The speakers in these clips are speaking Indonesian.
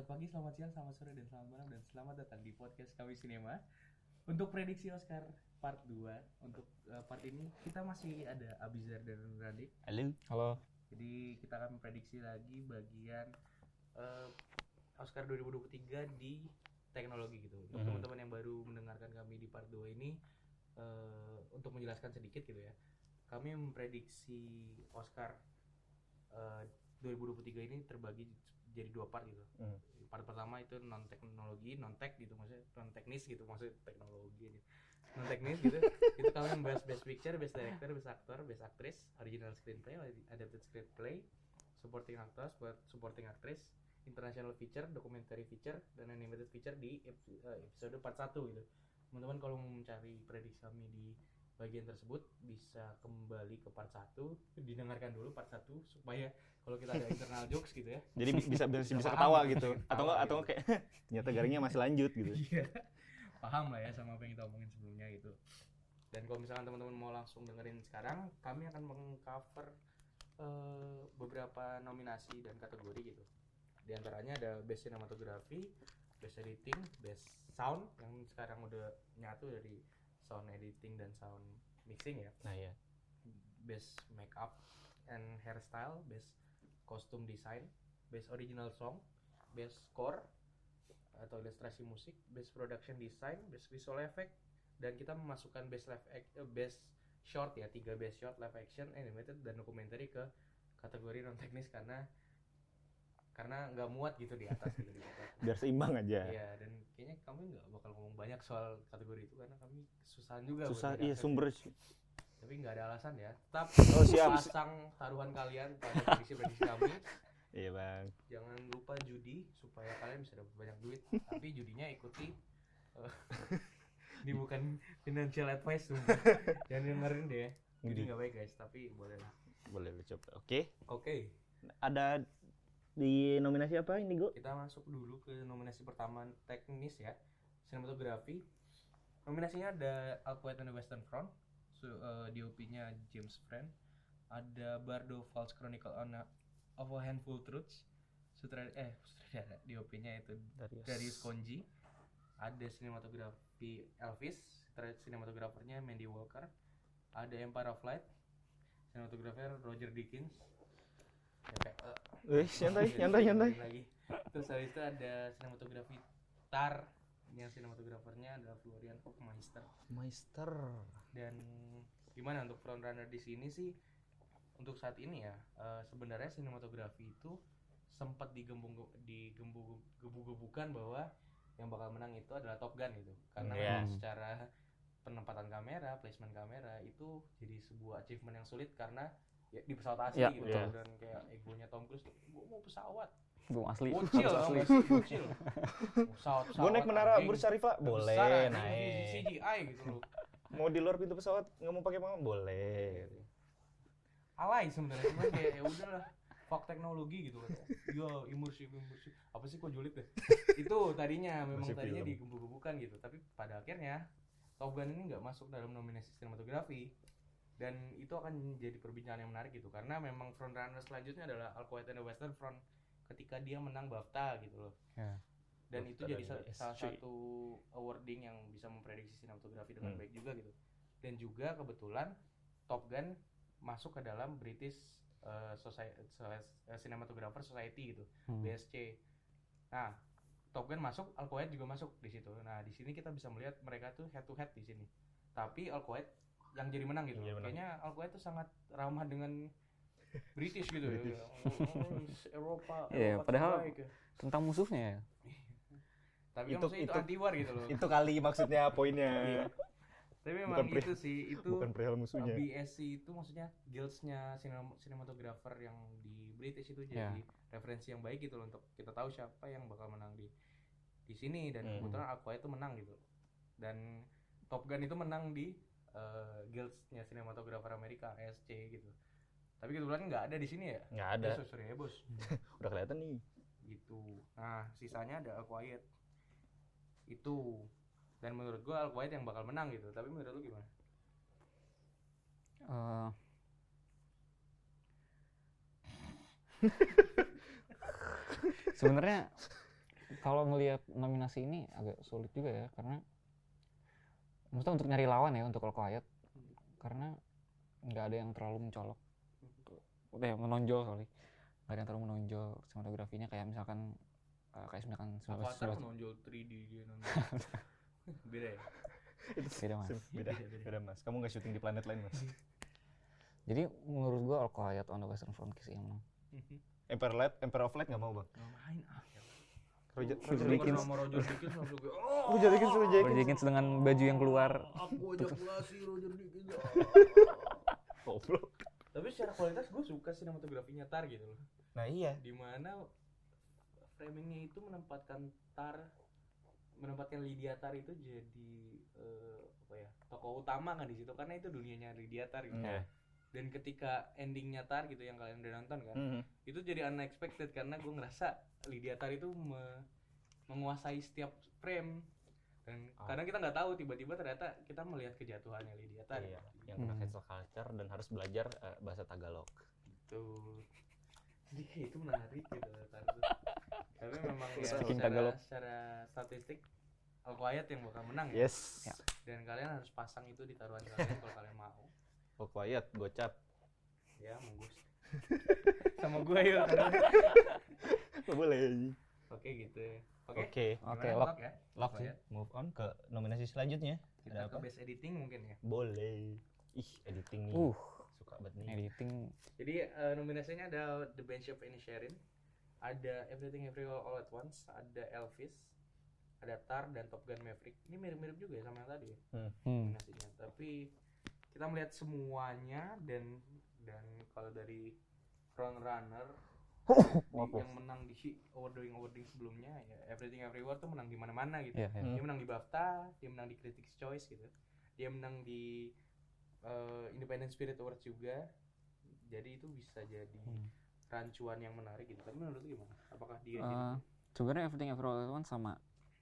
Selamat pagi, selamat siang, selamat sore, dan selamat malam Dan selamat datang di podcast kami Sinema Untuk prediksi Oscar part 2 Untuk uh, part ini kita masih ada Abizar dan Radik Halo. Halo. Jadi kita akan memprediksi lagi bagian uh, Oscar 2023 di teknologi gitu Untuk Mhm. teman-teman yang baru mendengarkan kami di part 2 ini uh, Untuk menjelaskan sedikit gitu ya Kami memprediksi Oscar uh, 2023 ini terbagi jadi dua part gitu. Hmm. part pertama itu non teknologi non tech gitu maksudnya non teknis gitu maksudnya teknologi aja non teknis gitu. Itu kami membahas best picture best director best actor best actress original screenplay adapted screenplay supporting actors buat supporting actress international feature documentary feature dan animated feature di eh, episode part 1 gitu. Teman-teman kalau mau mencari prediksi kami di bagian tersebut bisa kembali ke part 1 didengarkan dulu part 1 supaya kalau kita ada internal jokes gitu ya Jadi bi- bisa bisa, Bisa ketawa gitu. Ketawa Atau enggak atau gitu. enggak kayak ternyata garingnya masih lanjut gitu. Iya. Paham lah ya sama apa yang kita omongin sebelumnya gitu. Dan kalau misalkan teman-teman mau langsung dengerin sekarang, kami akan mengcover eh, beberapa nominasi dan kategori gitu. Di antaranya ada Best Cinematography, Best Editing, Best Sound yang sekarang udah nyatu dari sound editing dan sound mixing ya. Nah, ya. Best Makeup and Hairstyle, Best Costume Design, Best Original Song, Best Score atau ilustrasi musik, Best Production Design, Best Visual Effect, dan kita memasukkan Best Live Act, eh, Best Short ya, tiga Best Short, Live Action, Animated, dan Documentary ke kategori non teknis karena karena nggak muat gitu di atas gitu di atas. Biar seimbang aja. Iya, dan kayaknya kami nggak bakal ngomong banyak soal kategori itu karena kami kesusahan juga Susah iya sumber tapi nggak ada alasan ya tetap Oh, siap. pasang taruhan kalian pada prediksi-prediksi kami Iya, Bang. jangan lupa judi supaya kalian bisa dapat banyak duit tapi judinya ikuti eh, ini bukan financial advice sumpah. jangan dengerin deh judi nggak baik guys tapi boleh lah Boleh lu coba. Oke. oke Ada di nominasi apa ini, Go? kita masuk dulu ke nominasi pertama teknis ya. Sinematografi. Nominasinya ada All Quiet on the Western Front so, eh, DOP-nya James Friend ada Bardo False Chronicle on a, of a Handful Truths. Sutradara eh sutradara DOP-nya itu Darius. Darius Konji. Ada sinematografi Elvis sinematografernya Mandy Walker. Ada Empire of Light sinematografer Roger Deakins ya, kayak, Wih, nyantai, Jadi, nyantai, nyantai. lagi. Terus habis itu ada sinematografi Tar yang sinematografernya adalah Florian Hoffmeister Meister. dan gimana untuk frontrunner di sini sih untuk saat ini ya eh, sebenarnya sinematografi itu sempat digembung digembung-gebukan bahwa yang bakal menang itu adalah Top Gun gitu karena Iya. memang secara penempatan kamera, placement kamera itu jadi sebuah achievement yang sulit karena ya, di pesawat asli Iya, gitu iya. dan kayak egonya Tom Cruise gua mau pesawat Bung asli. bocil asli. bocil pesawat Gue naik menara. Burj Khalifa, Besar, boleh anjing, naik. CGI gitu loh Mau di luar pintu pesawat nggak mau pakai pengalaman, boleh. alay sebenarnya cuman kayak ya udahlah fuck teknologi gitu kan ya imersif imersif apa sih kok julid deh itu tadinya memang Masih tadinya film. digembung-gembungkan gitu tapi pada akhirnya Top Gun ini nggak masuk dalam nominasi sinematografi dan itu akan jadi perbincangan yang menarik gitu karena memang frontrunner selanjutnya adalah All Quiet on the Western Front ketika dia menang BAFTA gitu loh Ya. dan itu BAFTA jadi dan sa- BSC. salah satu awarding yang bisa memprediksi sinematografi dengan Hmm. baik juga gitu dan juga kebetulan Top Gun masuk ke dalam British uh, Society, Cinematographer Society gitu Hmm. BSC nah Top Gun masuk Al juga masuk di situ nah di sini kita bisa melihat mereka tuh head to head di sini tapi Al yang jadi menang gitu jadi menang. kayaknya Al Kuwait tuh sangat ramah dengan British gitu British. ya Oh, Eropa Iya, Eropa padahal- terbaik ya. Tentang musuhnya ya. tapi Itu- itu, itu, itu- anti war gitu loh Itu kali maksudnya poinnya. Iya. tapi memang Bukan itu sih itu Bukan perihal musuhnya. BSC itu maksudnya guildsnya sinem- cinematographer yang di British itu jadi Ya. referensi yang baik gitu loh untuk kita tahu siapa yang bakal menang di di sini dan Hmm. kebetulan Aqua itu menang gitu dan Top Gun itu menang di eh, guildsnya sinematografer Amerika ASC gitu. Tapi kebetulan nggak ada di sini ya? Nggak ada. Eh, sorry ya bos Udah kelihatan nih. gitu. Nah sisanya ada Al Quiet itu. Dan menurut gua Al Quiet yang bakal menang gitu. Tapi menurut lu gimana? Eh, sebenarnya kalau ngelihat nominasi ini agak sulit juga ya karena maksudnya untuk nyari lawan ya untuk All Quiet. Karena nggak ada yang terlalu mencolok. Udah ya, menonjol sorry nggak ada yang terlalu menonjol sinematografinya kayak misalkan eh, kayak misalkan Avatar 19 menonjol 3D dia nonton. Beda ya? beda mas. Beda beda mas. Kamu nggak syuting di planet lain mas? Jadi menurut gua All Quiet on the Western Front sih yang menang Emperor Light Emperor of Light nggak mau bang? Nggak main ah. Roger sama Roger Deakins langsung gue, oh, Roger Deakins Roger Roger Deakins dengan baju yang keluar aku ejakulasi Roger Deakins. goblok Tapi secara kualitas gue suka sinematografinya Tar gitu loh. nah iya Di mana framingnya itu menempatkan Tar menempatkan Lydia Tar itu jadi eh, apa ya tokoh utama kan di situ karena itu dunianya Lydia Tar gitu. Iya. Dan ketika endingnya Tar gitu yang kalian udah nonton kan, Mhm. itu jadi unexpected karena gue ngerasa Lydia Tar itu me- menguasai setiap frame dan Oh. karena kita nggak tahu tiba-tiba ternyata kita melihat kejatuhannya Lydia Tar Iya, yang Hmm. udah cancel culture dan harus belajar eh, bahasa Tagalog. Tuh. Jadi itu menarik gitu Tar. Tapi memang ya secara, Tagalog. secara statistik Al Quiet yang bakal menang ya. Yes. Ya. Dan kalian harus pasang itu di taruhan kalian kalau kalian mau. Oh quiet, gocap. Ya, monggus. Sama gue yuk. boleh. Oke gitu. Oke. Oke. Oke, Gimana, lock. lock ya. Lock ya. Move on ke nominasi selanjutnya. Kita Ada ke apa? best editing mungkin ya. Boleh. Ih, editing nih. uh Suka banget nih. editing Jadi eh, nominasinya ada The Bench of Inisherin, ada Everything Everywhere All at Once, ada Elvis, ada Tar dan Top Gun Maverick. Ini mirip-mirip juga ya sama yang tadi ya hmm. nominasinya. Tapi kita melihat semuanya dan dan kalau dari front runner di- yang menang di awarding awarding sebelumnya ya Everything Everywhere tuh menang di mana-mana gitu. Iya, iya. Hmm. Dia menang di BAFTA, dia menang di Critics Choice gitu. Dia menang di eh, Independent Spirit Awards juga. Jadi itu bisa jadi Hmm. rancuan yang menarik gitu. Tapi menurut lu gimana? Apakah dia jadi sebenarnya Everything Everywhere Once sama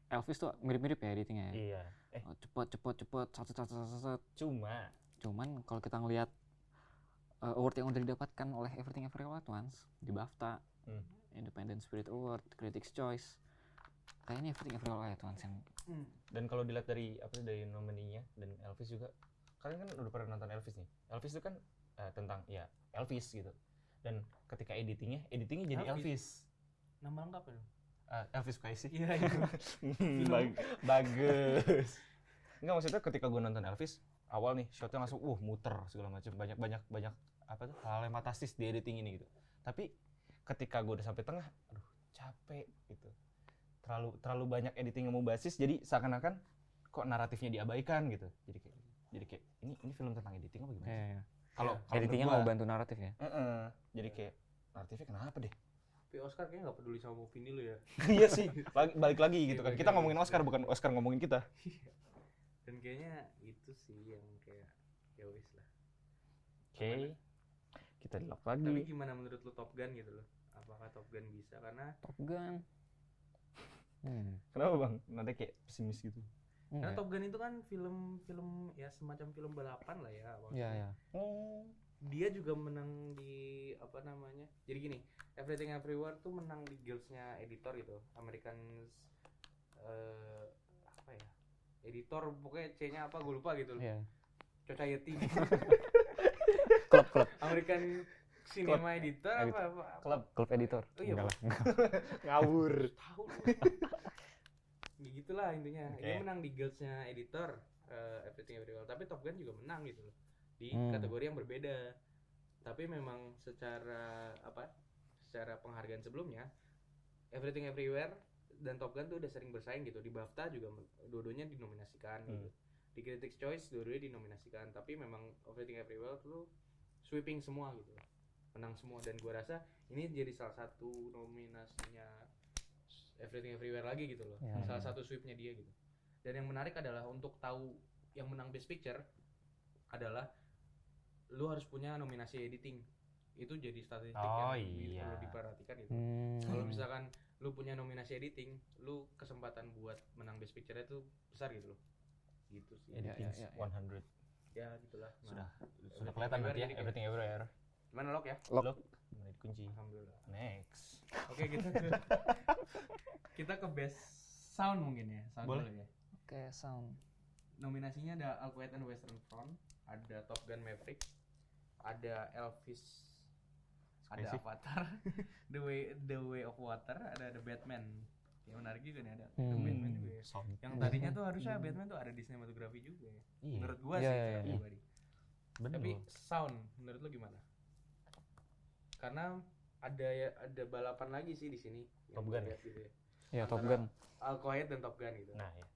Elvis tuh mirip-mirip ya editingnya ya Iya. Eh, cepet cepet cepet satu satu satu satu cuma cuman kalau kita ngelihat uh, award yang udah didapatkan oleh Everything Everywhere All at Once di BAFTA, Hmm. Independent Spirit Award, Critics Choice, kayaknya Everything Everywhere All at Once yang Hmm. dan kalau dilihat dari apa sih, dari nomininya dan Elvis juga kalian kan udah pernah nonton Elvis nih Elvis itu kan eh, tentang ya Elvis gitu dan ketika editingnya editingnya jadi Elvis. Elvis, nama lengkap ya? Eh, Elvis Presley Iya, iya. Hmm, bag- bagus Enggak maksudnya ketika gue nonton Elvis awal nih shotnya langsung uh muter segala macam. Banyak banyak banyak apa tuh hal yang fantastis di editing ini gitu. Tapi ketika gue udah sampai tengah aduh capek gitu. Terlalu terlalu banyak editing yang mau basis jadi seakan-akan kok naratifnya diabaikan gitu. Jadi kayak jadi kayak ini ini film tentang editing apa gimana sih? kalau Iya. kalau editingnya menurut mau bantu naratif ya? "Eh-eh." jadi kayak naratifnya kenapa deh? Tapi Oscar kayaknya nggak peduli sama movie ini lo ya. iya sih. Balik, balik lagi Iya, gitu kan. Balik kita ngomongin Oscar bukan Oscar ngomongin kita Dan kayaknya itu sih yang kayak ya wis lah. oke kita di lock Tapi lagi gimana menurut lu Top Gun gitu loh? Apakah Top Gun bisa? Karena Top Gun hmm. Kenapa bang? Nanti kayak pesimis gitu. karena enggak. Top Gun itu kan film-film ya semacam film balapan lah ya. ya maksudnya. ya Oh. Dia juga menang di apa namanya? Jadi gini, Everything Everywhere tuh menang di guildsnya editor gitu, American eh apa ya? Editor pokoknya C-nya apa gue lupa gitu loh. ya Society. klub klub American Cinema Editor apa, apa, apa? Klub. klub editor Oh iya, Enggak lah. Ngawur. tahu ya gitulah intinya dia Oke. menang di guildsnya editor eh, Everything Everywhere tapi Top Gun juga menang gitu loh di Hmm. kategori yang berbeda tapi memang secara apa secara penghargaan sebelumnya Everything Everywhere dan Top Gun tuh udah sering bersaing gitu. Di BAFTA juga dua-duanya dinominasikan Hmm. gitu di Critics Choice dua-duanya dinominasikan. Tapi memang Everything Everywhere tuh sweeping semua gitu. Menang semua. Dan gua rasa ini jadi salah satu nominasinya Everything Everywhere lagi gitu loh. Ya. salah satu sweepnya dia gitu. Dan yang menarik adalah untuk tahu yang menang Best Picture adalah lu harus punya nominasi editing. Itu jadi statistik Oh, yang iya. perlu diperhatikan gitu. Hmm. kalau misalkan lu punya nominasi editing lu kesempatan buat menang Best Picture itu besar gitu loh gitu sih Iya, Editing iya, iya. 100. ya gitulah Nah, Sudah sudah kelihatan nanti ya everything everywhere. Gimana lock ya? Lock. Lock. Menit kunci. Alhamdulillah. Next. Oke kita kita ke best sound mungkin ya. Sound Boleh. dulu ya. Oke, sound. Nominasinya ada All Quiet and Western Front, ada Top Gun Maverick, ada Elvis, ada. Avatar, The Way The Way of Water, ada The Batman. Yang menarik juga nih ada The Hmm. Batman juga ya. Yang tadinya tuh harusnya Batman tuh ada di sinematografi juga ya. Iya. Menurut gua Iya, sih iya, secara iya. pribadi. Bener. Tapi sound menurut lu gimana? Karena ada ya ada balapan lagi sih di sini. yang Top Gun ya? gitu ya. Ya, Top Gun. Quiet dan Top Gun gitu. Nah, ya.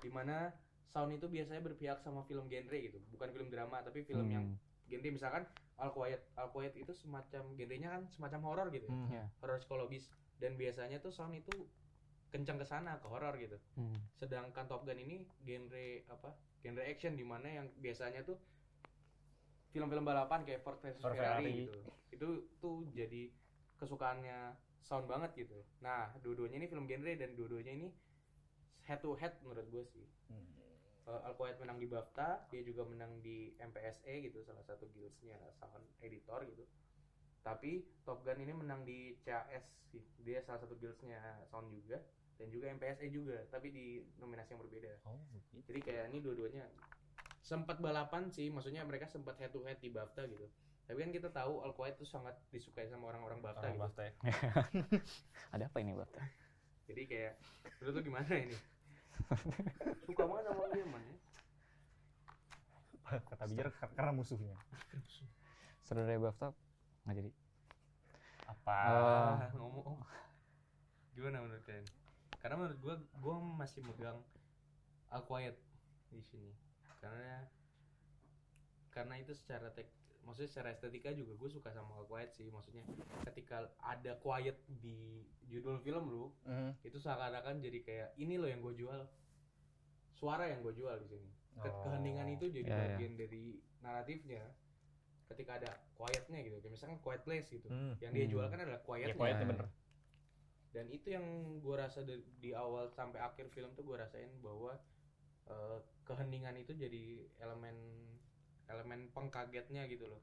Di mana sound itu biasanya berpihak sama film genre gitu, bukan film drama tapi film yang Hmm. genre misalkan All Quiet. All Quiet itu semacam genrenya kan semacam horor gitu, ya. Hmm. Ya. horor psikologis dan biasanya tuh sound itu kencang ke sana ke horor gitu. Hmm. Sedangkan Top Gun ini genre apa? Genre action di mana yang biasanya tuh film-film balapan kayak Ford versus Ferrari, Ferrari. gitu. Itu tuh jadi kesukaannya sound banget gitu. Nah, dua-duanya ini film genre dan dua-duanya ini head to head menurut gue sih. Hmm. Uh, Al Quiet menang di BAFTA, dia juga menang di MPSA gitu, salah satu guildsnya sound editor gitu. Tapi Top Gun ini menang di CAS, sih. dia salah satu guildsnya sound juga dan juga MPSA juga, tapi di nominasi yang berbeda. Oh, begitu. Jadi kayak ini dua-duanya sempat balapan sih, maksudnya mereka sempat head to head di BAFTA gitu. Tapi kan kita tahu Al Quiet tuh sangat disukai sama orang-orang BAFTA Orang gitu. BAFTA ya. Ada apa ini, Bang? Jadi kayak menurut lu gimana ini? Suka banget sama dia man ya. Kata bijar karena musuhnya. Saudara BAFTA nggak jadi. Apa? Ah, ngomong gimana menurut kalian karena menurut gua gua masih megang All Quiet di sini karena karena itu secara tek maksudnya secara estetika juga gue suka sama All Quiet sih maksudnya ketika ada quiet di judul film lu Hmm. itu seakan-akan jadi kayak ini loh yang gue jual suara yang gue jual di sini Ke- Oh. keheningan itu jadi Ya, ya. bagian dari naratifnya ketika ada quietnya gitu kayak misalkan quiet place gitu Hmm. yang dia jual kan adalah Ya, quietnya quietnya Ya. bener. dan itu yang gue rasa di, di awal sampai akhir film tuh gue rasain bahwa eh, keheningan itu jadi elemen elemen pengkagetnya gitu loh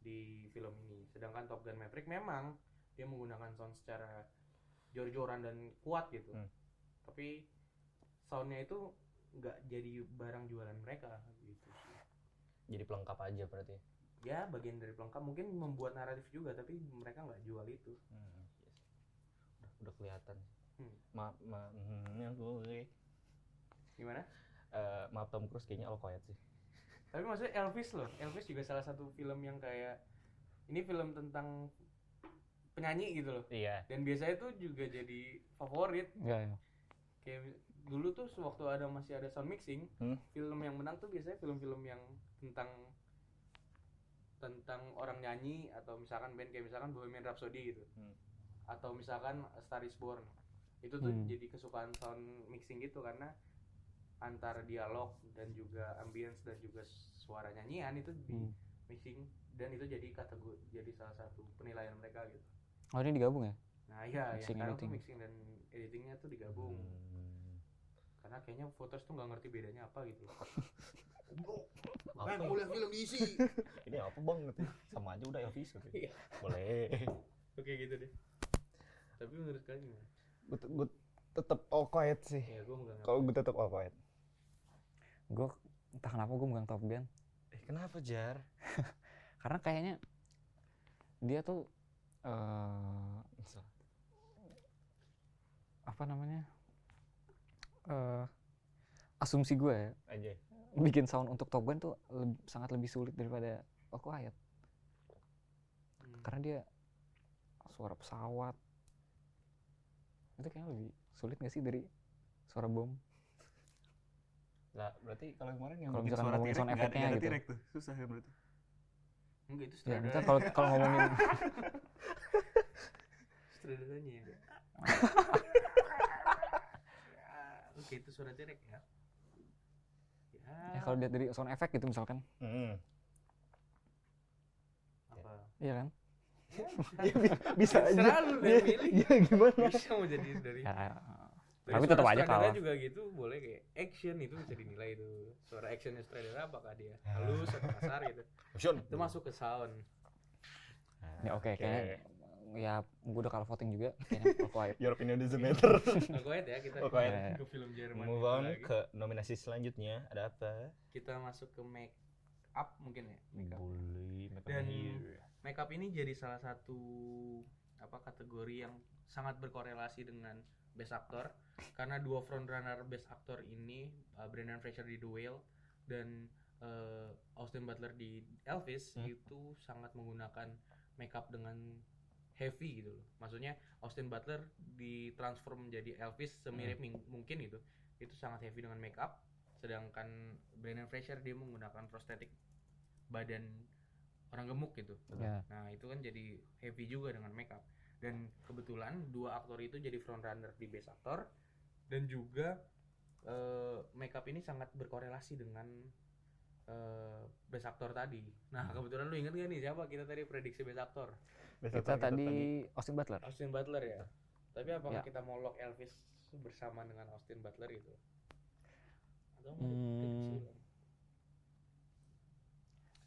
di film ini sedangkan Top Gun Maverick memang dia menggunakan sound secara jor-joran dan kuat gitu Hmm. tapi soundnya itu nggak jadi barang jualan mereka gitu sih Jadi pelengkap aja berarti. ya bagian dari pelengkap mungkin membuat naratif juga tapi mereka nggak jual itu Hmm. yes. Udah, udah kelihatan. Hmm. Maaf, hmm, yang gue. gimana Eh, maaf Tom Cruise kayaknya all quiet sih. Tapi maksudnya Elvis loh, Elvis juga salah satu film yang kayak ini film tentang penyanyi gitu loh. Iya. Dan biasanya tuh juga jadi favorit. Ya, ya. Kayak dulu tuh sewaktu ada masih ada sound mixing, Hmm. film yang menang tuh biasanya film-film yang tentang tentang orang nyanyi atau misalkan band kayak misalkan Bohemian Rhapsody gitu. Hmm. Atau misalkan A Star Is Born. Itu tuh Hmm. jadi kesukaan sound mixing gitu karena antara dialog dan juga ambience dan juga suara nyanyian itu di Hmm. mixing dan itu jadi kategori jadi salah satu penilaian mereka gitu. Oh, ini digabung ya? Nah iya, ya, Mixing, sekarang tuh editing. mixing dan editingnya tuh digabung. Hmm. Karena kayaknya voters tuh nggak ngerti bedanya apa gitu. Apa? kuliah film diisi. Ini apa bang? Gitu. Sama aja udah Elvis gitu. Iya. Boleh. Oke gitu deh. Tapi menurut kalian gimana? gue gue tetap all quiet sih. Ya Kalau gue tetap all quiet. Gue entah kenapa gue megang Top Gun. Eh kenapa Jar? Karena kayaknya dia tuh eh apa namanya? eh asumsi gue ya, Aja. bikin sound untuk Top Gun tuh leb- sangat lebih sulit daripada All Quiet. Hmm. Karena dia suara pesawat. Itu kayaknya lebih sulit gak sih dari suara bom? Lah berarti kalau kemarin yang Kalau misalkan suara ngomongin tirek sound efeknya gitu. tirek tuh. Susah kan berarti. Enggak itu Ya, misalnya kalau kalau ngomongin sutradaranya ya. Ya, Oke itu suara tirek ya. Ya, ya kalau lihat dari sound effect gitu misalkan, Hmm. apa? iya kan? Ya, bi- bisa aja. Selalu Dia, dia milih. dia gimana? Bisa mau jadi dari Ya, Dari Tapi tetap aja kalah. juga gitu boleh kayak action itu bisa dinilai itu suara actionnya sutradara apakah dia Ya. halus atau kasar gitu Action. itu masuk ke sound Ya oke, kayaknya ya gue udah kalah voting juga kayaknya All Quiet. Your opinion doesn't matter. Quiet ya kita Oh, quiet. ke film Jerman Move on lagi. ke nominasi selanjutnya. Ada apa? kita masuk ke make up mungkin ya make up Boleh. make up Dan- here. make up ini jadi salah satu apa kategori yang sangat berkorelasi dengan best actor karena dua frontrunner best actor ini uh, Brendan Fraser di The Whale dan uh, Austin Butler di Elvis Hmm. itu sangat menggunakan make up dengan heavy gitu loh. Maksudnya Austin Butler ditransform menjadi Elvis semirip ming- mungkin gitu. Itu sangat heavy dengan make up sedangkan Brendan Fraser dia menggunakan prostetik badan orang gemuk gitu. Ya. Nah, itu kan jadi heavy juga dengan makeup. Dan kebetulan dua aktor itu jadi frontrunner di Best Actor dan juga eh, makeup ini sangat berkorelasi dengan eh, Best Actor tadi. Nah, kebetulan lu inget gak nih siapa kita tadi prediksi Best Actor? Best Kita actor tadi Austin Butler. Austin Butler ya. Tapi apakah Ya. kita mau lock Elvis bersama dengan Austin Butler gitu? Atau mau Hmm. prediksi?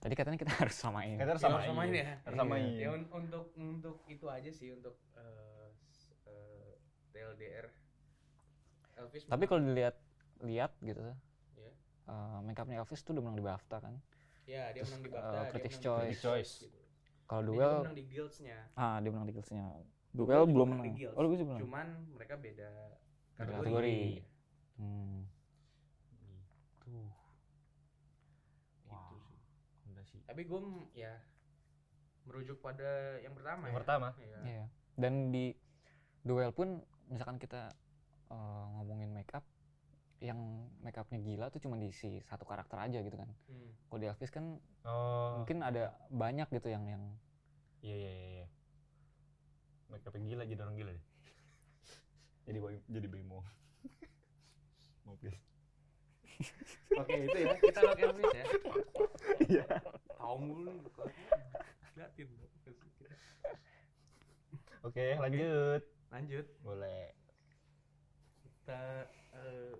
Tadi katanya kita harus samain. Kita harus Ya, samain. samain ya. Harus samain. Ya un- untuk untuk itu aja sih untuk eh, s- eh, TLDR Elvis. Tapi kalau dilihat lihat gitu ya, eh, make upnya Elvis tuh udah menang di BAFTA kan. ya dia Terus, menang di BAFTA, dia Critics menang Choice. Critics Choice. gitu. Kalau Dia duel menang di Guilds-nya. ah dia menang di Guilds-nya. Duel belum menang menang. Oh, gue juga belum. Cuman mereka beda Beda kategori. kategori. Hmm. Tuh. Gitu Wow. sih. Udah sih. Tapi gue ya merujuk pada yang pertama Yang ya. pertama. Iya. Iya. Dan di duel pun misalkan kita eh, ngomongin make up yang make upnya gila tuh cuma di si satu karakter aja gitu kan. Hmm. Kalau di Elvis kan Oh. mungkin ada banyak gitu yang yang Iya iya iya. iya. Make up gila jadi orang gila deh. jadi jadi bemo. Mau please. Oke, itu ya. Kita lock Elvis ya. Iya. Tahu mulu nih. Liatin. Oke, lanjut. Lanjut. Boleh. kita eh,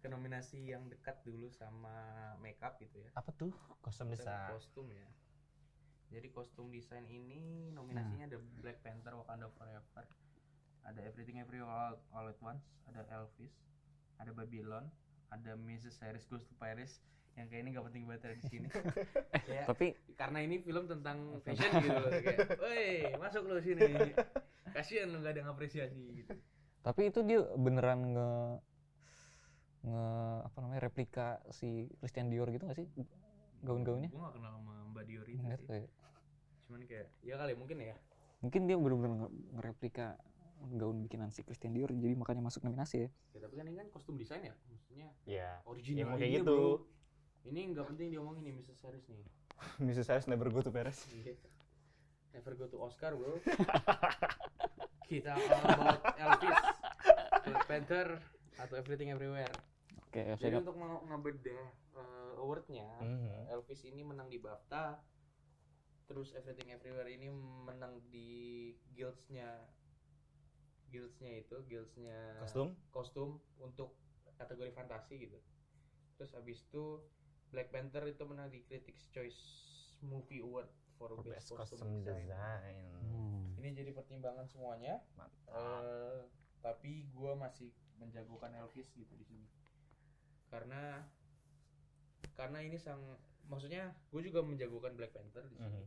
ke nominasi yang dekat dulu sama makeup gitu ya Apa tuh? Kostum desain. kostum ya jadi kostum desain ini nominasinya ada Black Panther Wakanda Forever ada Everything Everywhere All, All at Once ada Elvis ada Babylon ada Mrs. Harris Goes to Paris yang kayak ini gak penting banget ada di sini ya, tapi karena ini film tentang fashion gitu loh kayak, woi masuk lo sini kasihan lo gak ada ngapresiasi gitu tapi itu dia beneran nge nge apa namanya replika si Christian Dior gitu gak sih gaun-gaunnya gue gak kenal sama Mbak Dior itu Nggak sih ya. cuman kayak ya kali mungkin ya mungkin dia bener-bener nge- ngereplika gaun bikinan si Christian Dior jadi makanya masuk nominasi ya ya tapi kan ini kan kostum desain ya maksudnya Iya. original Ya, kayak gitu. bro. Ini nggak penting diomongin nih Mrs. Harris nih Mrs. Harris never go to Paris. never go to Oscar bro kita all about Elvis Black Panther atau Everything Everywhere oke ya, jadi untuk mau ngebedah eh, awardnya Mhm. Elvis ini menang di BAFTA terus Everything Everywhere ini menang di guildsnya guildsnya itu guildsnya Kostum? kostum untuk kategori fantasi gitu terus habis itu Black Panther itu menang di Critics Choice Movie Award for, Best, Best Costume, Costume Design. Design. Hmm. ini jadi pertimbangan semuanya Mantap. Eh, tapi gue masih menjagokan Elvis gitu di sini karena karena ini sang maksudnya gue juga menjagokan Black Panther di sini Mhm.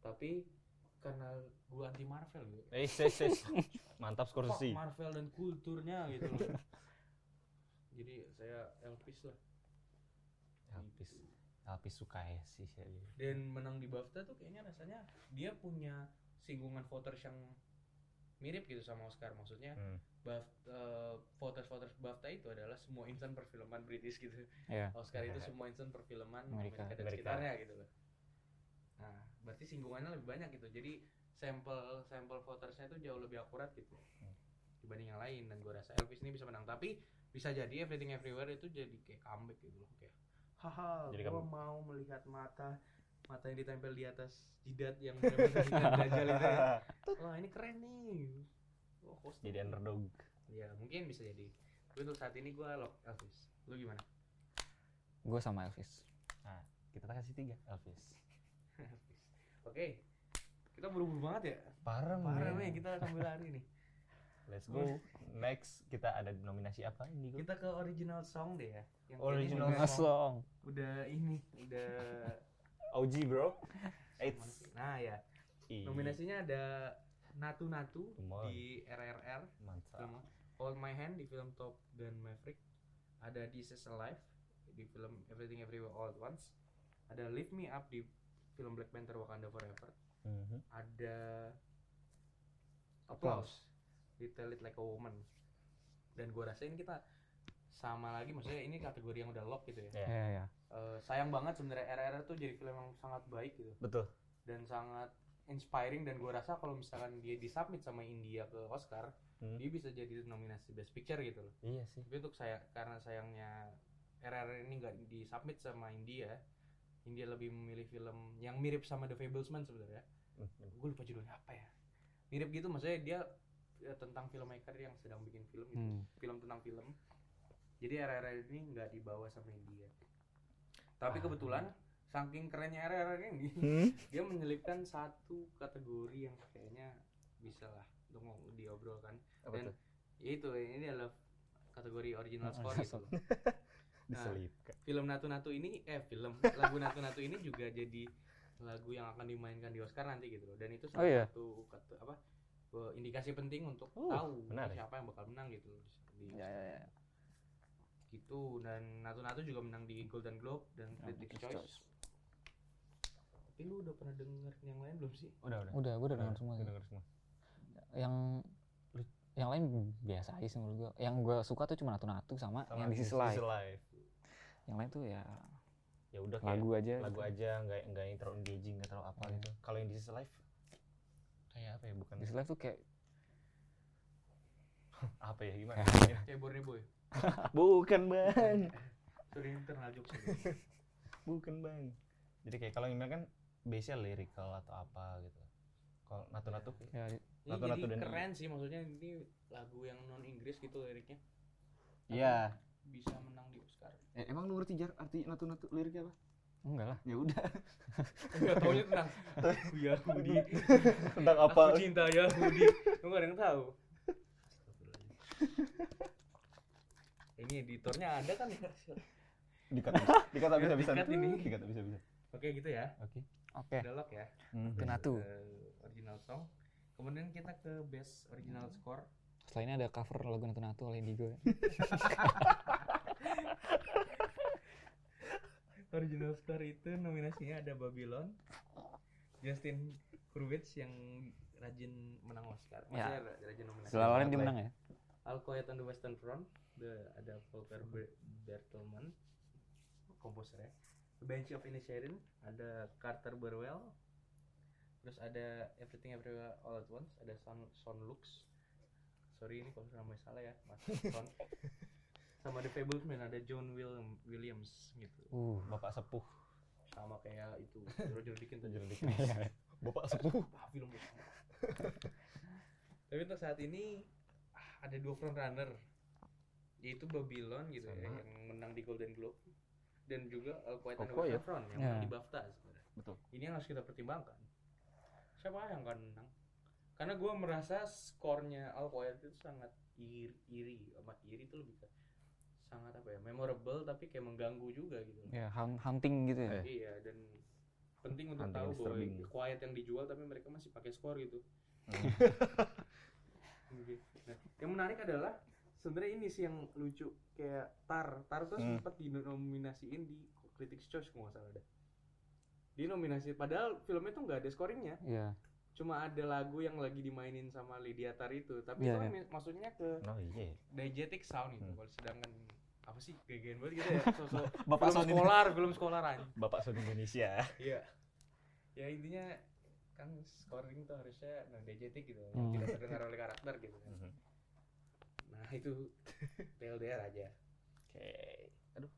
tapi karena gue anti Marvel gitu Eh, ses, ses. Mantap Fuck Scorsese. Marvel dan kulturnya gitu loh jadi saya Elvis lah Elvis. Elvis suka ya sih. saya. dan menang di BAFTA tuh kayaknya rasanya dia punya singgungan voters yang mirip gitu sama Oscar maksudnya Hmm. BAFTA, voters voters BAFTA itu adalah semua insan perfilman British gitu ya Oscar itu semua insan perfilman Amerika. Amerika, dan Amerika. sekitarnya gitu loh nah berarti singgungannya lebih banyak gitu jadi sampel sampel votersnya itu jauh lebih akurat gitu Hmm. dibanding yang lain dan gue rasa Elvis ini bisa menang tapi bisa jadi Everything Everywhere itu jadi kayak comeback gitu loh kayak haha Jadi gue comeback. mau melihat mata mata yang ditempel di atas jidat yang Dajjal itu ya. wah ini keren nih oh, kostum. Jadi underdog. ya mungkin bisa jadi tapi untuk saat ini gue lock Elvis lu gimana gue sama Elvis Nah, kita kasih tiga Elvis. Elvis. Oke, kita buru-buru banget ya Parah, parah nih kita sambil lari nih Let's go. Next kita ada nominasi apa ini? kita ke original song deh ya yang Original udah- Song. udah ini udah OG bro. Eits. nah ya nominasinya ada Natu Natu on. di RRR Mantap. film Hold My Hand di film Top Gun Maverick ada This Is Alive di film Everything Everywhere All at Once ada Lift Me Up di film Black Panther Wakanda Forever Mhm. ada Applause. Applause di Tell It Like a Woman dan gue rasain kita sama lagi maksudnya ini kategori yang udah lock gitu ya Ya. Iya, iya. Eh, sayang banget sebenarnya RRR tuh jadi film yang sangat baik gitu Betul. dan sangat inspiring dan gue rasa kalau misalkan dia disubmit sama India ke Oscar Hmm. dia bisa jadi nominasi Best Picture gitu loh Iya sih. tapi untuk saya karena sayangnya RRR ini nggak disubmit sama India India lebih memilih film yang mirip sama The Fablesman sebenarnya Hmm. gue lupa judulnya apa ya mirip gitu maksudnya dia ya, tentang filmmaker yang sedang bikin film gitu Hmm. film tentang film jadi RRR ini nggak dibawa sama India tapi Ah. kebetulan saking kerennya RRR ini Hmm? dia menyelipkan satu kategori yang kayaknya bisa lah untuk mau diobrolkan Apa dan tuh? ya itu ini adalah kategori original score gitu loh. Nah, Diselipkan. film Natu Natu ini eh film lagu Natu Natu ini juga jadi lagu yang akan dimainkan di Oscar nanti gitu loh dan itu Oh, salah iya? satu kata- apa eh, indikasi penting untuk Oh, tahu menarik. siapa yang bakal menang gitu loh di Ya, ya, ya. Gitu dan Natu Natu juga menang di Golden Globe dan Ya, Critics' Critics' Choice. Tapi lu udah pernah denger yang lain belum sih? Udah, udah. Udah, gue udah dengar semua sih. Udah denger semua. Yang yang lain biasa aja sih menurut gue. Yang gue suka tuh cuma natu-natu sama, Sama yang di sisi This lain. Is Life. Yang lain tuh ya Ya udah kayak lagu aja. lagu gitu. aja nggak nggak yang terlalu engaging nggak terlalu apa Iya. gitu. Kalau yang This Is Life kayak apa ya bukan Di sisi lain tuh kayak apa ya gimana? Kayak Borneo Boy. bukan bang, Sorry internal jokes ini. bukan bang. Jadi kayak kalau email kan base lyrical atau apa gitu. Kalau natu-natu ya Ini Natu-natu jadi dan- keren sih maksudnya ini lagu yang non Inggris gitu liriknya Iya. bisa menang di Oscar. Eh, emang lu ngerti jar arti natu-natu liriknya apa? enggak lah. Ya udah. Enggak tahu tentang Yahudi. Tentang Aku cinta Yahudi. Lu gak ada yang tahu. Ini editornya ada kan ya? Dikat dikat bisa bisa. Dikat ini. Dikat bisa bisa. Oke gitu ya. Oke. Oke. Udah lock ya. Hmm. Ke Natu. Ke original song. Kemudian kita ke best original score. Setelah ini ada cover lagu natu-natu oleh Indigo. ya. Original score itu nominasinya ada Babylon, Justin Hurwitz yang rajin menang Oscar. Ya. Maksudnya rajin nominasi. Selalu dia menang ya. All Quiet on the Western Front, the, ada Volker Ber- Bertelmann, komposernya. The Bench of Inisherin, ada Carter Burwell, terus ada Everything Everywhere All at Once, ada Son, Son Lux. Sorry ini kalau namanya salah ya, Mas Son. Sama The Fablesman ada John William, Williams gitu. Uh. Bapak sepuh. Sama kayak itu, Roger Dickens tuh. Roger Dickens. Bapak sepuh. Film itu. Tapi untuk saat ini ah, ada dua front runner yaitu Babylon gitu ya Sama. yang menang di Golden Globe dan juga All Quiet on the ya? Front yang Ya. menang di BAFTA sebenarnya. Betul. Ini yang harus kita pertimbangkan. Siapa yang akan menang? Karena gue merasa skornya All Quiet itu sangat iri, iri, amat iri itu lebih ke sangat apa ya memorable tapi kayak mengganggu juga gitu. Ya, hun- hunting gitu ya. Iya dan penting untuk Hunting tahu bahwa disturbing. quiet yang dijual tapi mereka masih pakai skor gitu. Hmm. Oke. Nah, yang menarik adalah sebenarnya ini sih yang lucu kayak Tar. Tar tuh Hmm. sempat dinominasiin di Critics' Choice kalau nggak salah ada. Dia nominasi padahal filmnya tuh nggak ada scoringnya, Iya. cuma ada lagu yang lagi dimainin sama Lydia Tar itu. Tapi Iya, itu kan mi- maksudnya ke Oh iya. diegetic sound itu. Hmm. Kalau sedangkan apa sih gegen banget gitu ya sosok Bapak film sekolah film sekolah aja Bapak Sony Indonesia. Iya. Ya intinya kan scoring tuh harusnya nah diegetic gitu, yang Hmm. tidak terdengar oleh karakter gitu kan. Nah itu TLDR aja. Oke. Aduh.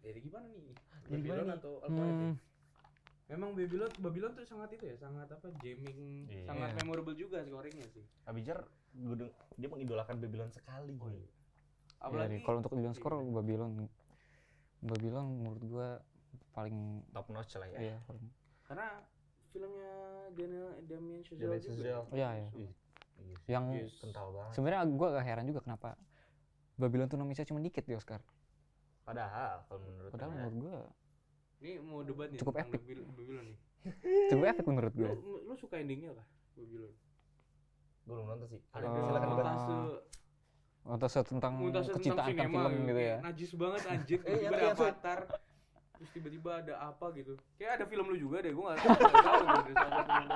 Jadi gimana nih? Jadi gimana Babylon nih? atau Al Quiet ya? Hmm, Memang Babylon Babylon tuh sangat itu ya, sangat apa jamming, Iya. sangat memorable juga scoringnya sih. Abijar dia mengidolakan Babylon sekali. Oh, iya. ya, Apalagi nih, kalau untuk Babylon skor Iya. Babylon Babylon menurut gua paling Top notch lah ya. iya paling karena filmnya Daniel Damien Chazelle Damien juga. Chazelle. Iya, iya. Ih, iya. Yang Yes. kental banget. sebenarnya gue agak heran juga kenapa Babylon tuh nominasinya cuma dikit di Oscar. Padahal kalau menurut Padahal menurut gue Ini mau debat nih Cukup tentang epic. Babylon, nih. cukup epic menurut gue. Lu, lu suka endingnya kah? Babylon. gue belum nonton sih. Ada Oh. silakan debat. montase, tentang montase tentang kecintaan sinema film gitu ya. Najis banget anjir. Eh, Tiba-tiba iya, ada iya, Fit. avatar. Terus tiba-tiba ada apa gitu. Kayak ada film lu juga deh, gua enggak tahu. nggak tahu tuh dari salah satu film.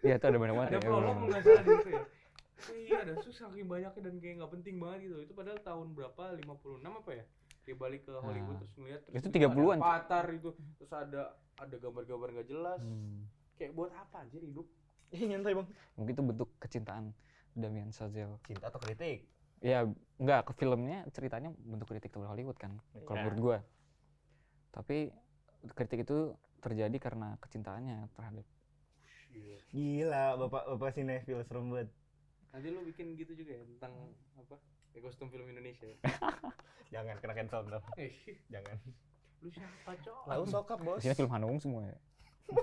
Iya itu ada banyak banget Ada ya. prolog nggak salah di situ ya. Iya ada terus saking banyaknya dan kayak nggak penting banget gitu. Itu padahal tahun berapa? 56 apa ya? Dia balik ke Hollywood Nah, terus ngeliat terus itu 30-an, ada Avatar itu terus ada ada gambar-gambar nggak jelas. Hmm. Kayak buat apa anjir hidup? Ih, nyantai bang. Mungkin itu bentuk kecintaan Damien Chazelle. Cinta atau kritik? Ya enggak ke filmnya ceritanya bentuk kritik terhadap Hollywood kan kalau Iya. menurut gue. Tapi kritik itu terjadi karena kecintaannya terhadap Gila. Gila, bapak bapak sinetfil serem banget. Nanti lu bikin gitu juga ya tentang apa? Kayak kostum film Indonesia. Jangan kena cancel dong. Eh, Jangan. lu siapa, Cok? Lalu sokap bos. sini film Hanung semua ya.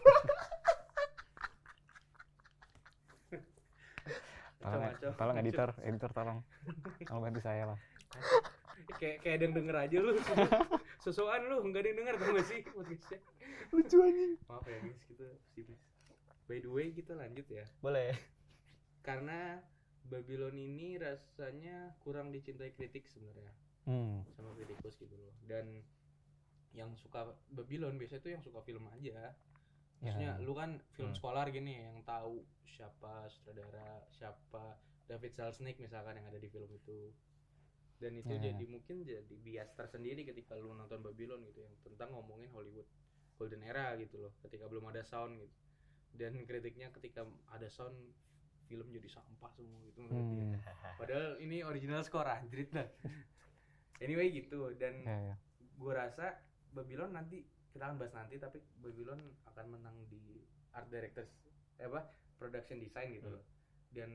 tolong, tolong editor, editor tolong, tolong bantu saya lah. kayak kayak ada yang denger aja lu. Sosokan lu, enggak ada yang denger tau gak sih podcastnya. Lucu anjing. Maaf ya guys, kita optimis. By the way, kita lanjut ya. Boleh. Karena Babylon ini rasanya kurang dicintai kritik sebenarnya Hmm. sama kritikus gitu loh. Dan yang suka Babylon biasanya tuh yang suka film aja. Maksudnya Ya. lu kan film Hmm. sekolah gini yang tahu siapa sutradara, siapa David Selznick misalkan yang ada di film itu. Dan itu Ya. jadi mungkin jadi bias tersendiri ketika lu nonton Babylon gitu yang tentang ngomongin Hollywood Golden Era gitu loh, ketika belum ada sound gitu. Dan kritiknya ketika ada sound film jadi sampah semua gitu menurut dia. Hmm. Padahal ini original score anjrit lah. anyway gitu dan Ya, ya. gue rasa Babylon nanti kita akan bahas nanti tapi Babylon akan menang di art directors eh apa production design gitu Hmm. loh dan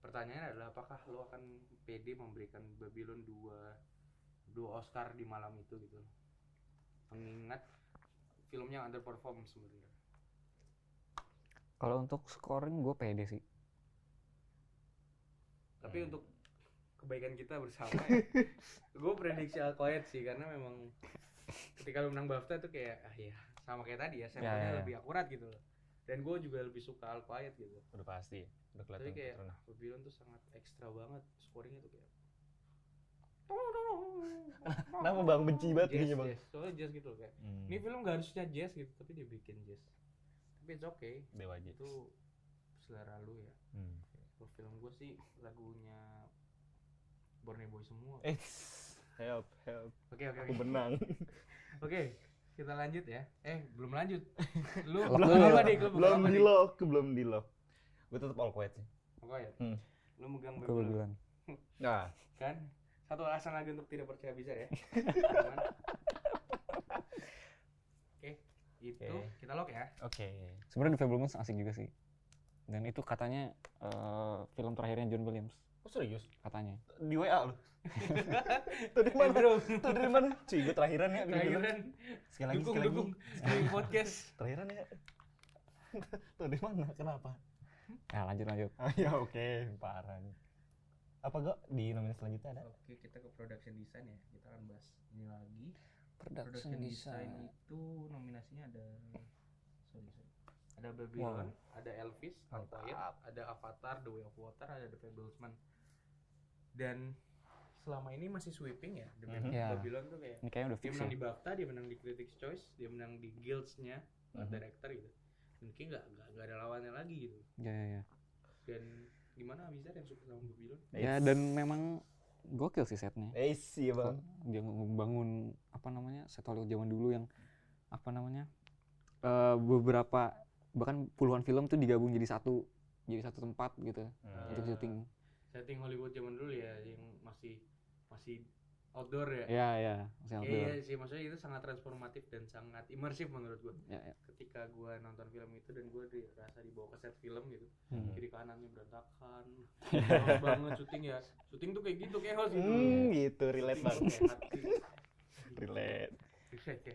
pertanyaannya adalah apakah lo akan pede memberikan Babylon dua dua Oscar di malam itu gitu loh mengingat filmnya underperform sebenarnya Kalau untuk scoring gue pede sih. tapi Hmm. untuk kebaikan kita bersama gue prediksi Al Quiet sih karena memang ketika lu menang BAFTA tuh kayak ah ya sama kayak tadi ya sampelnya ya, ya. lebih akurat gitu loh dan gue juga lebih suka Al Quiet gitu Udah pasti. Udah kelihatan. tapi kayak Babylon tuh sangat ekstra banget scoringnya tuh kayak Kenapa bang benci banget jazz, bang? jazz. soalnya jazz gitu loh kayak Hmm. ini film gak harusnya jazz gitu tapi dia bikin jazz tapi it's okay Dewa aja. itu selera lu ya Hmm. kalau film gue sih lagunya Borneo Boy semua Eh, help, help. oke oke Aku oke benang. Oke, kita lanjut ya. Eh, belum lanjut. Lu belum apa nih? Lu belum di lock, belum di lock. Gue tetap all quiet sih. Oke ya. Hmm. Lu megang bilang. Nah, kan? Satu alasan lagi untuk tidak percaya bisa ya. Itu Oke. kita lock ya. oke. Sebenarnya The Fablemans asik juga sih. Dan itu katanya eh, film terakhirnya John Williams Oh serius? katanya. Di WA lu? Tuh dari mana? bro, Tuh dari mana? Cuy, gue terakhiran ya. terakhiran Sekali lagi, dukung sekali lagi. dukung streaming podcast. Terakhiran ya. Tuh dari mana? Kenapa? Ya lanjut lanjut. Ah, ya oke, parah nih. Apa gak di nominasi selanjutnya ada? Oke, kita ke production design ya. Kita akan bahas ini lagi. Production production design design. itu nominasinya ada sorry sorry ada Babylon, ada Elvis, Al Mantap. Quiet, ada Avatar, The Way of Water, ada The Fablesman. Dan selama ini masih sweeping ya, The. Ya. Babylon tuh kayak Ini kayaknya udah dia menang ya. di BAFTA, dia menang di Critics Choice, dia menang di Guilds-nya Mhm. director gitu. Kayak nggak nggak nggak ada lawannya lagi gitu. Ya, ya, ya. Dan gimana Abizar yang suka sama Babylon? Ya dan memang gokil sih setnya. Eh sih ya bang. Dia ngebangun apa namanya set Hollywood zaman dulu yang apa namanya eh, beberapa bahkan puluhan film tuh digabung jadi satu jadi satu tempat gitu Hmm. untuk syuting. Setting Hollywood zaman dulu ya yang masih masih outdoor ya. Ya ya masih outdoor. Iya sih, maksudnya itu sangat transformatif dan sangat imersif menurut gua. Ya, ya. Ketika gua nonton film itu dan gua dirasa dibawa ke set film gitu, Hmm. kiri kanannya berantakan, banget syuting ya. Syuting tuh kayak gitu, chaos gitu. Hmm, gitu, relate bang. Kayak hati. relate. Ya.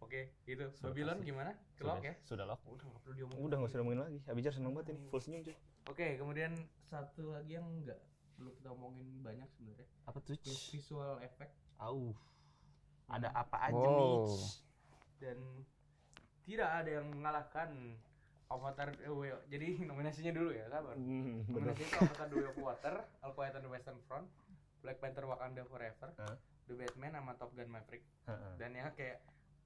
Oke, gitu. Sudah Babylon gimana? Sudah, Kelok ya? Sudah lock. Udah nggak perlu diomongin. Udah nggak usah ngomongin lagi. Abijar seneng banget ini, full senyum cuy. Oke, kemudian satu lagi yang nggak perlu kita omongin banyak sebenarnya. Apa tuh? Is visual effect Au. Ada apa aja Wow. nih? dan tidak ada yang mengalahkan Avatar eh, Way- jadi nominasinya dulu ya kabar Hmm, bener. nominasi itu Avatar The Way of Water All Quiet on the Western Front Black Panther Wakanda Forever Hah? The Batman sama Top Gun Maverick Heeh. dan ya kayak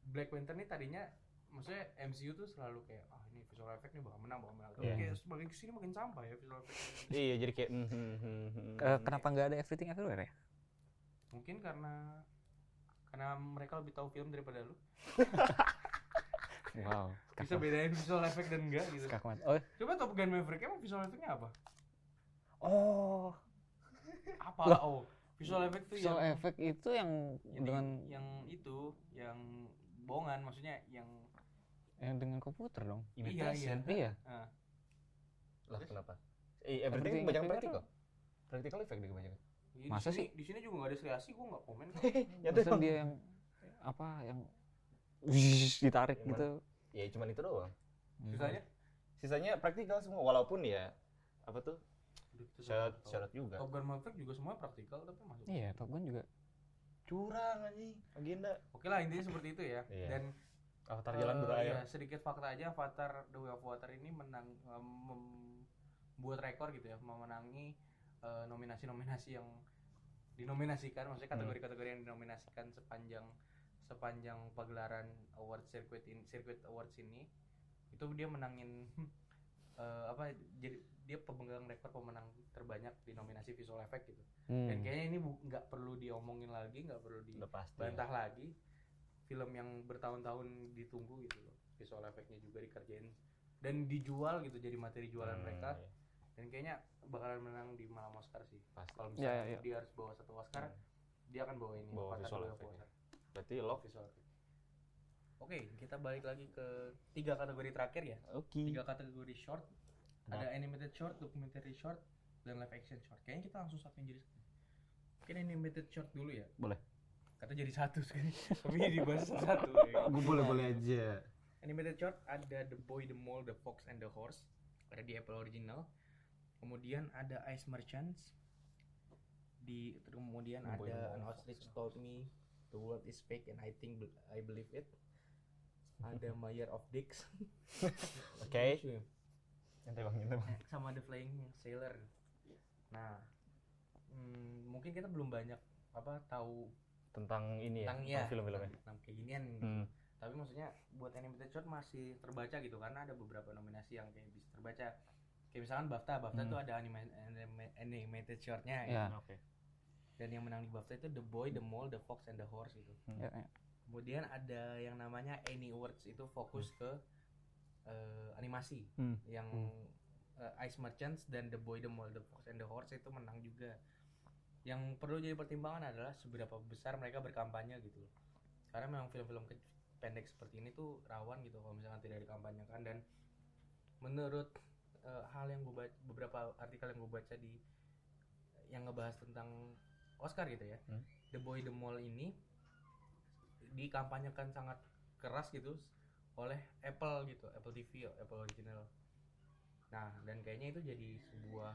Black Panther nih tadinya maksudnya MCU tuh selalu kayak ah ini visual effect nih bakal menang bakal menang tapi Iya. kayak semakin ke sini makin sampah ya visual effect Iya, jadi kayak hmm, hmm, hmm. Eh, kenapa nggak ada everything everywhere ya? mungkin karena karena mereka lebih tahu film daripada lu Wow. bisa bedain visual effect dan enggak gitu Skakmat. Oh, coba Top Gun Maverick emang visual effectnya apa oh, apa oh visual effect tuh visual yang, effect itu yang yang, dengan yang itu yang bohongan maksudnya yang yang dengan komputer dong. iya iya Iya. Ah, Lah Terus? kenapa? Eh, everything Everything banyak praktikal. Practical effect deh kebanyakan. iya, di Masa sini, sih? di sini juga nggak ada kreasi gue nggak komen kok Ya Maksudnya tuh. dia yang apa yang wish, ditarik Yang gitu. Ya cuman itu doang. sisanya Sisanya praktikal semua walaupun ya apa tuh? Kita Syarat syarat juga. Top Gun Maverick juga semua praktikal tapi masuk Iya, Top Gun juga. Curang anjing. Agenda. oke lah intinya seperti itu ya Iya. dan Avatar jalan berlayar. ya, sedikit fakta aja Avatar The Way of Water ini menang eh, membuat rekor gitu ya memenangi eh, nominasi-nominasi yang dinominasikan maksudnya Hmm. kategori-kategori yang dinominasikan sepanjang sepanjang pagelaran award circuit in circuit awards ini itu dia menangin eh, apa jadi dia pemegang rekor pemenang terbanyak di nominasi visual effect gitu Hmm. dan kayaknya ini nggak perlu diomongin lagi nggak perlu di Udah pasti. bantah lagi film yang bertahun-tahun ditunggu gitu loh visual efeknya juga dikerjain dan dijual gitu jadi materi jualan Hmm, mereka iya. dan kayaknya bakalan menang di malam Oscar sih kalau Ya, misalnya ya, ya. dia harus bawa satu Oscar dia akan bawa ini Bawa visual effect ya. Berarti lock. visual oke kita balik lagi ke tiga kategori terakhir ya Oke. tiga kategori short Nah. ada animated short documentary short dan live action short kayaknya kita langsung satuin jadi satu. mungkin animated short dulu ya Boleh. kata jadi satu sekali tapi dibahas satu Gue boleh-boleh aja. Animated short ada The Boy, The Mole, The Fox, and The Horse ada di Apple Original. Kemudian ada Ice Merchants. Di kemudian The Boy, ada Mole, An Ostrich Told Me The World Is Fake and I Think I Believe It. Ada My Year of Dicks. Oke. Nyantai bang, nyantai bang. Sama The Flying Sailor. Nah, hmm, mungkin kita belum banyak apa tahu Tentang ini ya, tentang ya tentang film-filmnya. tentang kayak ginian gitu. Hmm. tapi maksudnya buat animated short masih terbaca gitu karena ada beberapa nominasi yang kayak bisa terbaca kayak misalkan BAFTA BAFTA Hmm. tuh ada anima, anima- animated shortnya Ya. gitu. Oke. Dan yang menang di BAFTA itu The Boy, The Mole, The Fox, and The Horse gitu. Ya, ya. kemudian ada yang namanya Annie Awards itu fokus ke eh, animasi. Hmm. yang Hmm. eh, Ice Merchants dan The Boy, The Mole, The Fox, and The Horse itu menang juga. Yang perlu jadi pertimbangan adalah seberapa besar mereka berkampanye gitu loh. Karena memang film-film pendek seperti ini tuh rawan gitu kalau misalkan tidak dikampanyekan. Dan menurut eh, hal yang gue baca beberapa artikel yang gue baca di yang ngebahas tentang Oscar gitu ya Hmm. The Boy The Mole ini dikampanyekan sangat keras gitu oleh Apple gitu Apple TV Apple Original nah dan kayaknya itu jadi sebuah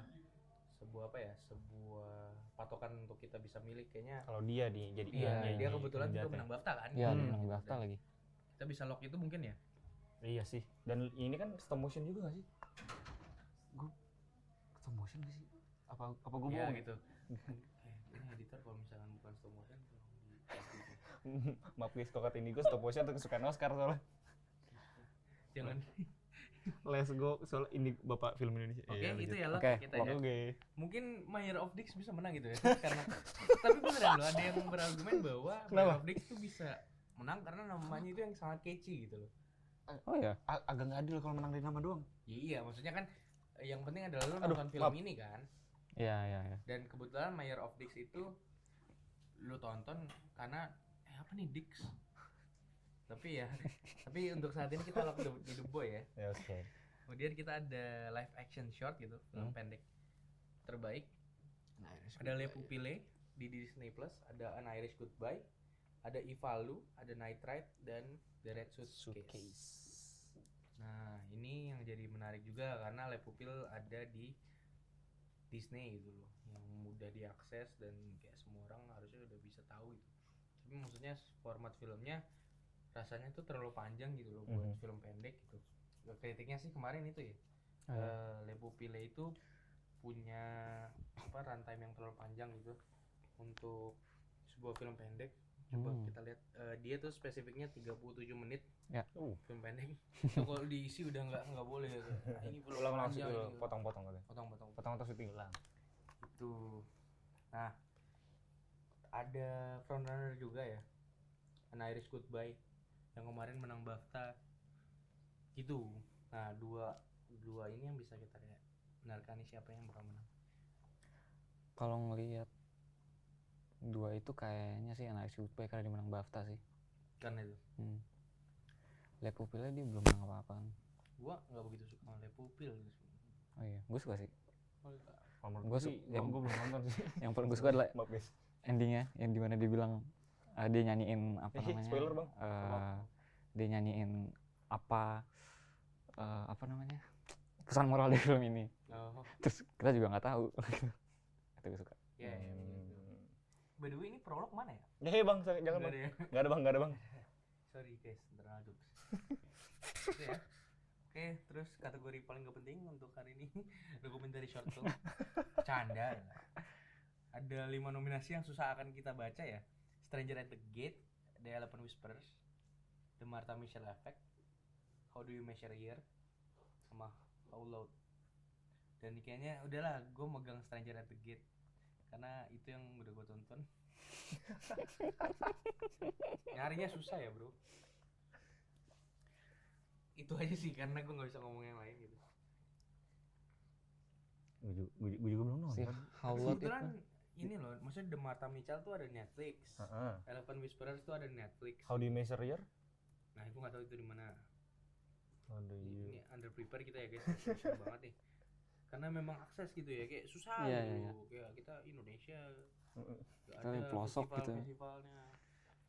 sebuah apa ya sebuah patokan untuk kita bisa milih kayaknya Kalau dia di jadi Iya, iya, dia iya, kebetulan juga menang BAFTA kan. Ya, Hmm. menang BAFTA lagi. Kita bisa lock itu mungkin ya. Iya sih. Dan ini kan stop motion juga gak sih? Gue stop motion gak sih? Apa apa gue Iya bohong? gitu. editor kalau misalkan bukan stop motion Maaf guys, kok kata ini gue stop motion tuh kesukaan Oscar soalnya. Jangan. Let's go soal ini bapak film Indonesia. Oke, Iya, itu lanjut. ya lock Oke, kita ya. Oke. Mungkin Mayor of Dix bisa menang gitu ya. karena tapi beneran loh ada yang berargumen bahwa Mayor Kenapa? of Dix tuh bisa menang karena namanya itu yang sangat catchy gitu loh. Oh ya. A- agak nggak adil kalau menang dari nama doang. Ya, iya, maksudnya kan yang penting adalah lu Aduh, nonton film maaf. ini kan. Iya, iya, iya. Dan kebetulan Mayor of Dix itu lu tonton karena eh apa nih Dix? tapi ya, tapi untuk saat ini kita lock di The Boy ya. Ya oke. Kemudian kita ada live action short gitu, film Hmm. pendek terbaik. Ada Le Pupille di Disney Plus, ada An Irish Goodbye, ada Ivalu ada Nitrite dan The Red Suitcase. Suitcase. Nah, ini yang jadi menarik juga karena Le Pupil ada di Disney gitu loh, yang mudah diakses dan kayak semua orang harusnya udah bisa tahu itu. Tapi maksudnya format filmnya rasanya tuh terlalu panjang gitu loh buat Mhm. film pendek gitu. Kritiknya sih kemarin itu ya, Oh, iya. eh, Le Pupil itu punya apa runtime yang terlalu panjang gitu untuk sebuah film pendek. Coba Hmm. kita lihat eh, dia tuh spesifiknya 37 menit Uh, film pendek Nah, kalau diisi udah nggak nggak boleh ya. Nah, ini belum ulang langsung ini. potong-potong katanya. potong-potong Potong atau syuting ulang. Itu nah ada frontrunner juga ya An Irish Goodbye yang kemarin menang BAFTA itu nah dua dua ini yang bisa kita lihat benarkan nih siapa yang bakal menang Kalau ngelihat dua itu kayaknya sih anak Goodbye karena dia menang BAFTA sih. karena itu Hmm. Le Pupilnya dia belum menang apa-apa. gua nggak begitu suka sama Le Pupil gitu. Oh iya, gue suka sih. Kalau menurut Gua gua sih, yang- gua belum nonton sih. Yang paling gue suka adalah endingnya, yang di mana dia bilang eh, dia nyanyiin apa namanya? spoiler, Bang. eh, dia nyanyiin apa eh, apa namanya? Pesan moral dari film ini. oh Terus kita juga nggak tahu. itu gue suka. ya ya, begitu. by the way ini prolog mana ya Hmm. Eh bang, jangan Nggak bang. ada ya? Gak ada bang, gak ada bang. sorry guys terlalu Itu ya oke terus kategori paling gak penting untuk hari ini dokumenter short film. Canda. Ada lima nominasi yang susah akan kita baca ya. Stranger at the Gate The Elephant Whispers The Martha Mitchell Effect How Do You Measure a Year sama How Loud. Dan kayaknya udahlah gue megang Stranger at the Gate karena itu yang udah gue tonton. Nyarinya susah ya bro itu aja sih karena gue nggak bisa ngomong yang lain gitu Gue juga, gua juga belum Si nonton. Itu. kebetulan ini loh maksudnya The Martha Mitchell tuh ada Netflix Heeh. Elephant Whisperers tuh ada Netflix How do you measure year? nah gue nggak tahu itu di mana How do ini you... under prepare kita ya guys susah banget nih karena memang akses gitu ya kayak susah Iya, gitu iya, iya. kayak kita Indonesia Heeh. gak Kita di pelosok gitu. festivalnya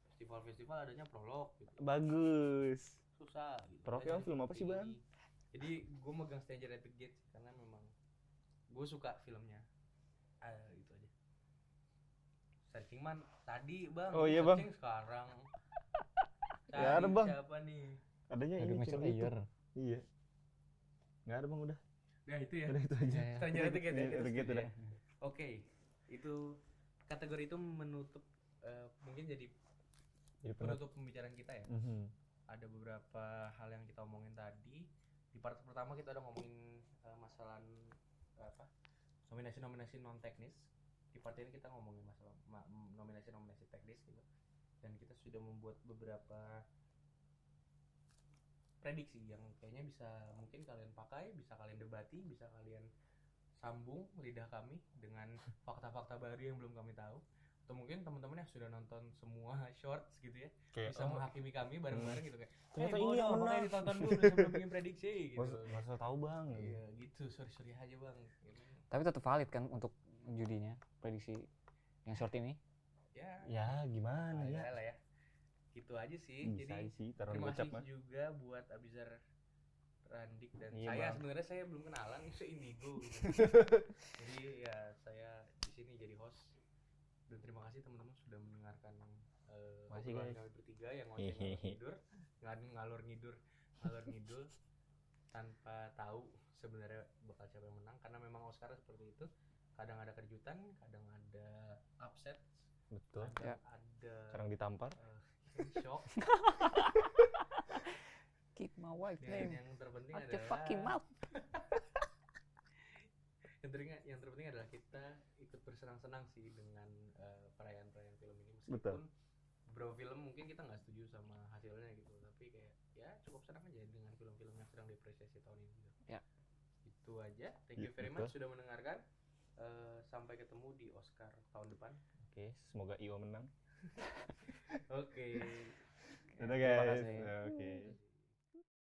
festival-festival adanya prolog gitu Bagus. Susah gitu. Makanya film apa sih, Bang? jadi gue megang Stranger at the Gate karena memang gue suka filmnya ah itu aja searching man tadi bang Oh, iya, searching sekarang Ya ada, Bang. siapa nih Adanya Aduh, ini. YouTube. Iya. Gak ada bang udah. nah itu ya Udah itu aja. Ya, Stranger at the Gate ya, Iya, kita at the Gate setuju udah. ya. oke itu kategori itu menutup eh, mungkin jadi Jadi penutup. pembicaraan kita ya Mhm. Ada beberapa hal yang kita omongin tadi. Di part pertama kita udah ngomongin eh, masalah eh, apa? Nominasi-nominasi non teknis. Di part ini kita ngomongin masalah ma- nominasi-nominasi teknis gitu. Dan kita sudah membuat beberapa prediksi yang kayaknya bisa mungkin kalian pakai bisa kalian debati bisa kalian sambung lidah kami dengan fakta-fakta baru yang belum kami tahu atau mungkin teman-teman yang sudah nonton semua shorts gitu ya Kayak bisa menghakimi kami bareng-bareng gitu kayak Ternyata "Eh, ini yang menang." ditonton dulu sebelum bikin prediksi gitu Gak usah tahu bang. iya gitu sorry sorry aja bang Gitu. Tapi tetap valid kan untuk judinya prediksi yang short ini. ya Ya gimana ya ya? lah ya gitu aja sih Bisa jadi sih, terima kasih mah. juga buat Abizar Randik dan Iya, saya sebenarnya saya belum kenalan se Indigo gitu. jadi ya saya di sini jadi host dan terima kasih teman-teman sudah mendengarkan eh, Makasih, obrolan guys. kami bertiga yang ngoceh ngalor ngidur ngal- ngalor ngidur ngalor ngidul tanpa tahu sebenarnya bakal siapa yang menang karena memang Oscar seperti itu kadang ada kejutan kadang ada upset Betul. kadang Ya. ada Sekarang ditampar. eh, shock Keep my wife name yang terpenting adalah fucking mouth. yang terpenting yang terpenting adalah kita ikut bersenang-senang sih dengan eh, perayaan-perayaan film ini meskipun Betul. beberapa film mungkin kita nggak setuju sama hasilnya gitu tapi kayak ya cukup senang aja dengan film-film yang sedang diapresiasi tahun ini gitu. Ya. itu aja thank you Ya, very betul. much sudah mendengarkan Eh, sampai ketemu di Oscar tahun depan Oke, semoga Io menang. oke Dadah Terima guys. kasih. Oke.